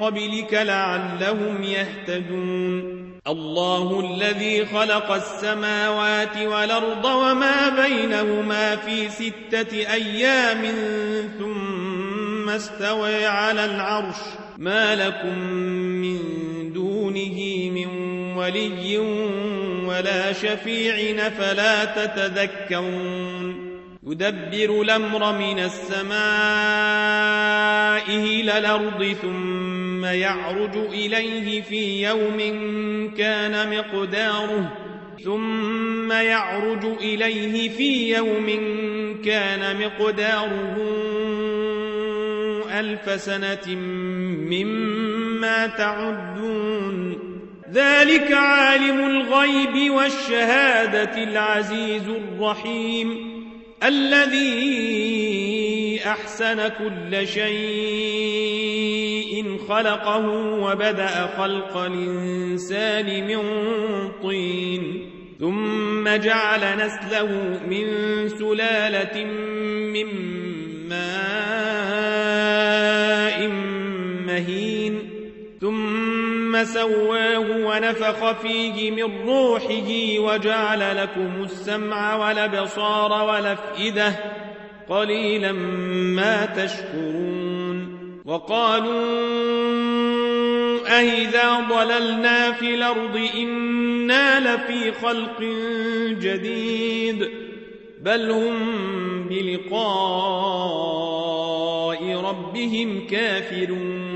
قبلك لعلهم يهتدون. الله الذي خلق السماوات والأرض وما بينهما في ستة أيام ثم استوى على العرش. ما لكم من دونه من ولي ولا شفيع فلا تتذكرون. يدبر الأمر من السماء إلى الأرض ثم يعرج إليه في يوم كان مقداره ثم يعرج إليه في يوم كان مقداره ألف سنة مما تعدون. ذلك عالم الغيب والشهادة العزيز الرحيم. الذي أحسن كل شيء خلقه وبدأ خلق الإنسان من طين ثم جعل نسله من سلالة من ماء مهين ثم سواه ونفخ فيه من روحه وجعل لكم السمع والأبصار والأفئدة قليلا ما تشكرون وقالوا أإذا ضللنا في الأرض إنا لفي خلق جديد بل هم بلقاء ربهم كافرون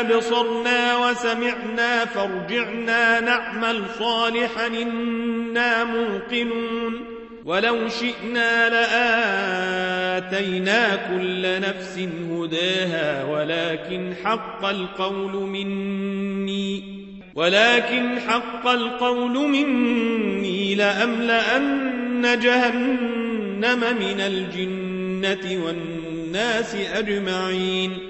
أبصرنا وسمعنا فارجعنا نعمل صالحا إنا موقنون. ولو شئنا لآتينا كل نفس هداها ولكن حق القول مني. ولكن حق القول مني لأملأن جهنم من الجنة والناس أجمعين.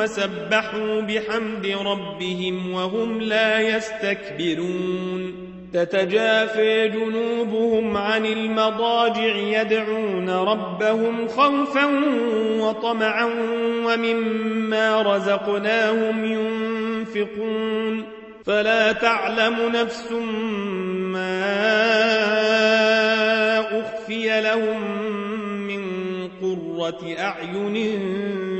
وسبحوا بحمد ربهم وهم لا يستكبرون. تتجافى جنوبهم عن المضاجع يدعون ربهم خوفا وطمعا ومما رزقناهم ينفقون. فلا تعلم نفس ما أخفي لهم من قرة أعين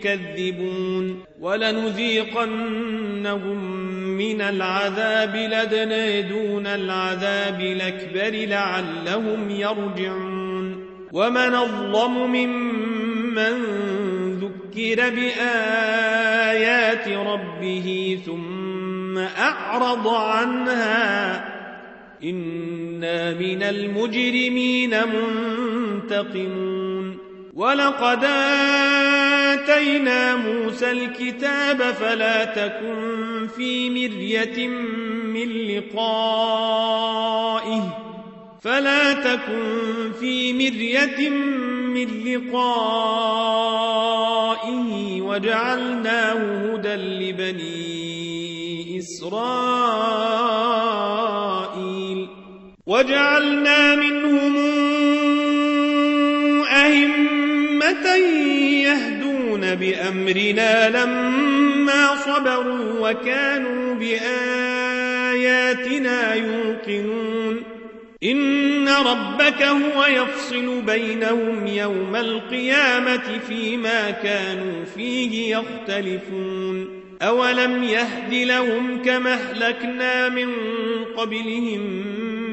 تكذبون ولنذيقنهم من العذاب لدنى دون العذاب الأكبر لعلهم يرجعون ومن الظلم ممن ذكر بآيات ربه ثم أعرض عنها إنا من المجرمين منتقمون ولقد آتينا موسى الكتاب فلا تكن في مرية من لقائه فلا تكن في مرية من لقائه وجعلناه هدى لبني إسرائيل وجعلنا منهم أئمة بأمرنا لما صبروا وكانوا بآياتنا يوقنون. إن ربك هو يفصل بينهم يوم القيامة فيما كانوا فيه يختلفون. أولم يهد لهم كما أهلكنا من قبلهم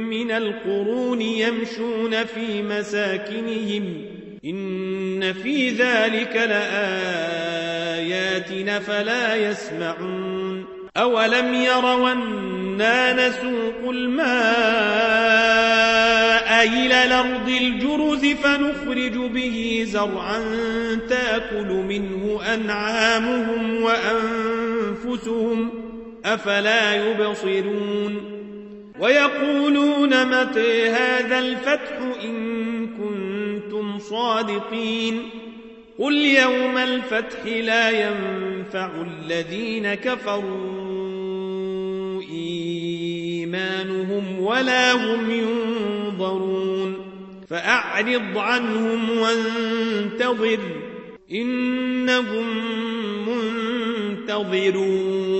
من القرون يمشون في مساكنهم إن في ذلك لآيات فلا يسمعون أولم يروا أنا نسوق الماء إلى الأرض الجرز فنخرج به زرعا تأكل منه أنعامهم وأنفسهم أفلا يبصرون ويقولون متى هذا الفتح إن صادقين. قل يوم الفتح لا ينفع الذين كفروا إيمانهم ولا هم ينظرون. فأعرض عنهم وانتظر إنهم منتظرون.